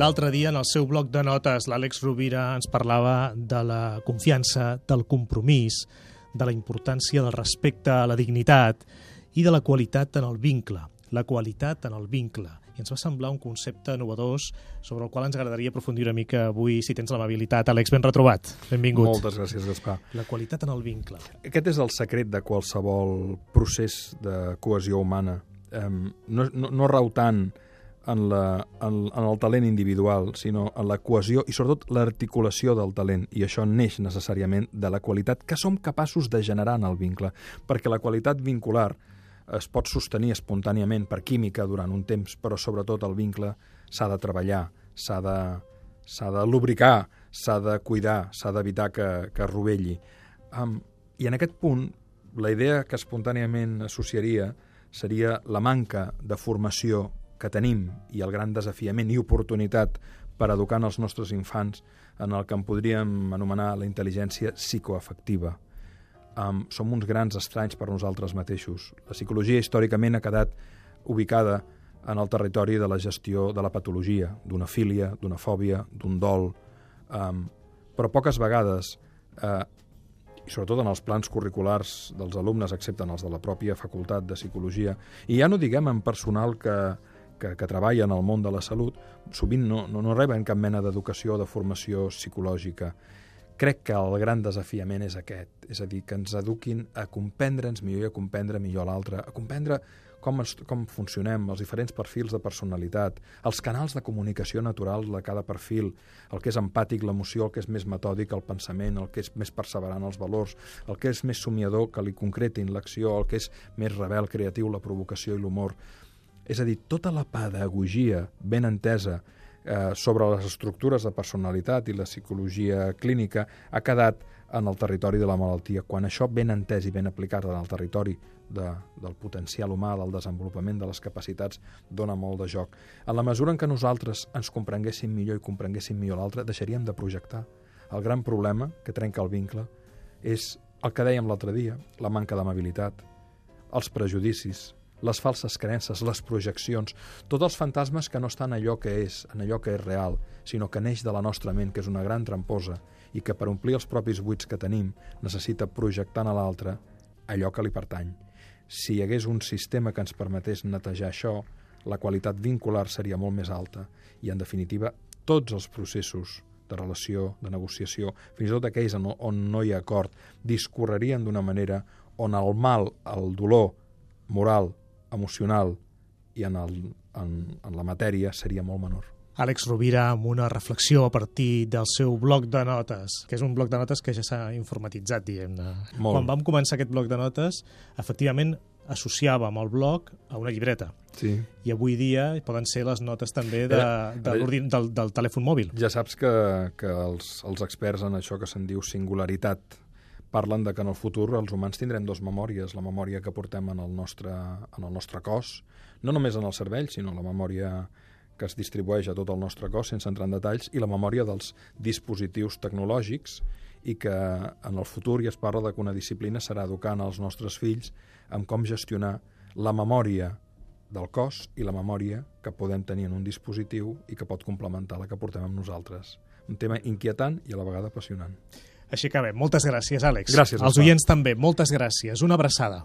L'altre dia, en el seu bloc de notes, l'Àlex Rovira ens parlava de la confiança, del compromís, de la importància del respecte a la dignitat i de la qualitat en el vincle. La qualitat en el vincle. I ens va semblar un concepte novedós sobre el qual ens agradaria aprofundir una mica avui, si tens l'amabilitat. Àlex, ben retrobat. Benvingut. Moltes gràcies, Gaspar. La qualitat en el vincle. Aquest és el secret de qualsevol procés de cohesió humana. Um, no, no, no rau tant en, la, en, en el talent individual, sinó en la cohesió i sobretot l'articulació del talent. I això neix necessàriament de la qualitat que som capaços de generar en el vincle, perquè la qualitat vincular es pot sostenir espontàniament per química durant un temps, però sobretot el vincle s'ha de treballar, s'ha de, de lubricar, s'ha de cuidar, s'ha d'evitar que, que rovelli. Um, I en aquest punt, la idea que espontàniament associaria seria la manca de formació que tenim i el gran desafiament i oportunitat per educar els nostres infants en el que en podríem anomenar la intel·ligència psicoafectiva. Um, som uns grans estranys per nosaltres mateixos. La psicologia històricament ha quedat ubicada en el territori de la gestió de la patologia, d'una fília, d'una fòbia, d'un dol, um, però poques vegades, eh, i sobretot en els plans curriculars dels alumnes, excepte en els de la pròpia facultat de psicologia, i ja no diguem en personal que, que, que treballa en el món de la salut sovint no, no, no reben cap mena d'educació o de formació psicològica. Crec que el gran desafiament és aquest, és a dir, que ens eduquin a comprendre'ns millor i a comprendre millor l'altre, a comprendre com, es, com funcionem, els diferents perfils de personalitat, els canals de comunicació natural de cada perfil, el que és empàtic, l'emoció, el que és més metòdic, el pensament, el que és més perseverant, els valors, el que és més somiador, que li concretin l'acció, el que és més rebel, creatiu, la provocació i l'humor. És a dir, tota la pedagogia ben entesa eh, sobre les estructures de personalitat i la psicologia clínica ha quedat en el territori de la malaltia. Quan això ben entès i ben aplicat en el territori de, del potencial humà, del desenvolupament de les capacitats, dona molt de joc. En la mesura en què nosaltres ens comprenguéssim millor i comprenguéssim millor l'altre, deixaríem de projectar. El gran problema que trenca el vincle és el que dèiem l'altre dia, la manca d'amabilitat, els prejudicis, les falses creences, les projeccions, tots els fantasmes que no estan allò que és, en allò que és real, sinó que neix de la nostra ment, que és una gran tramposa, i que per omplir els propis buits que tenim necessita projectar a l'altre allò que li pertany. Si hi hagués un sistema que ens permetés netejar això, la qualitat vincular seria molt més alta i, en definitiva, tots els processos de relació, de negociació, fins i tot aquells on, on no hi ha acord, discorrerien d'una manera on el mal, el dolor moral emocional i en, el, en, en la matèria seria molt menor. Àlex Rovira amb una reflexió a partir del seu bloc de notes, que és un bloc de notes que ja s'ha informatitzat, diguem-ne. Quan vam començar aquest bloc de notes, efectivament associàvem el bloc a una llibreta. Sí. I avui dia poden ser les notes també de, de, de del, del telèfon mòbil. Ja saps que, que els, els experts en això que se'n diu singularitat parlen de que en el futur els humans tindrem dues memòries, la memòria que portem en el nostre, en el nostre cos, no només en el cervell, sinó la memòria que es distribueix a tot el nostre cos sense entrar en detalls, i la memòria dels dispositius tecnològics, i que en el futur ja es parla de que una disciplina serà educant els nostres fills en com gestionar la memòria del cos i la memòria que podem tenir en un dispositiu i que pot complementar la que portem amb nosaltres. Un tema inquietant i a la vegada apassionant. Així que bé, moltes gràcies, Àlex. Gràcies. Els oients també, moltes gràcies. Una abraçada.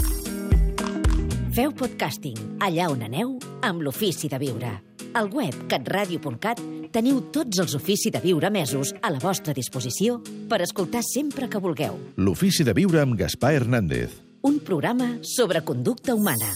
Feu podcasting allà on aneu amb l'Ofici de Viure. Al web catradio.cat teniu tots els Ofici de Viure mesos a la vostra disposició per escoltar sempre que vulgueu. L'Ofici de Viure amb Gaspar Hernández. Un programa sobre conducta humana.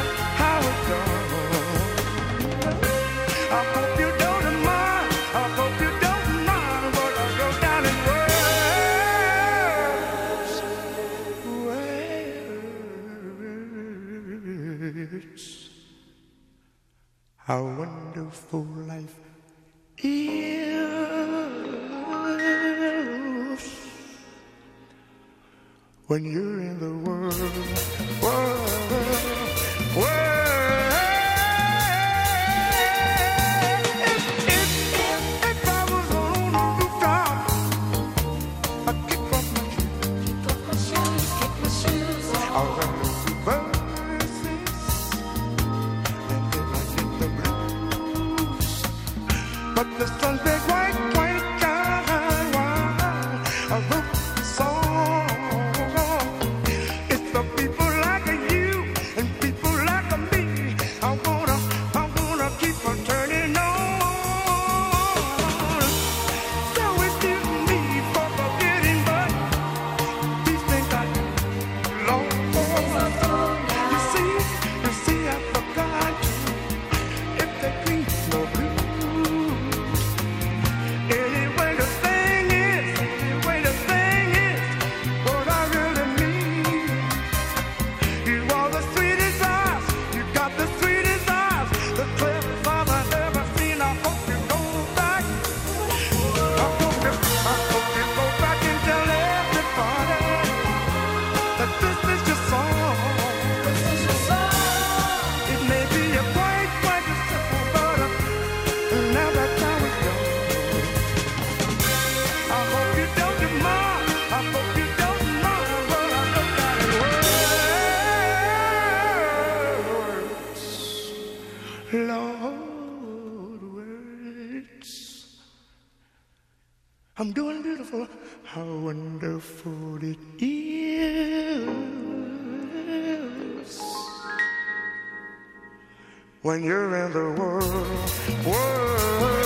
Our wonderful life is when you're in the world, world, world. If, if, if I was on rooftop, I'd kick off my shoes, kick off my shoes, kick my shoes. All right. I'm doing beautiful. How wonderful it is when you're in the world. world.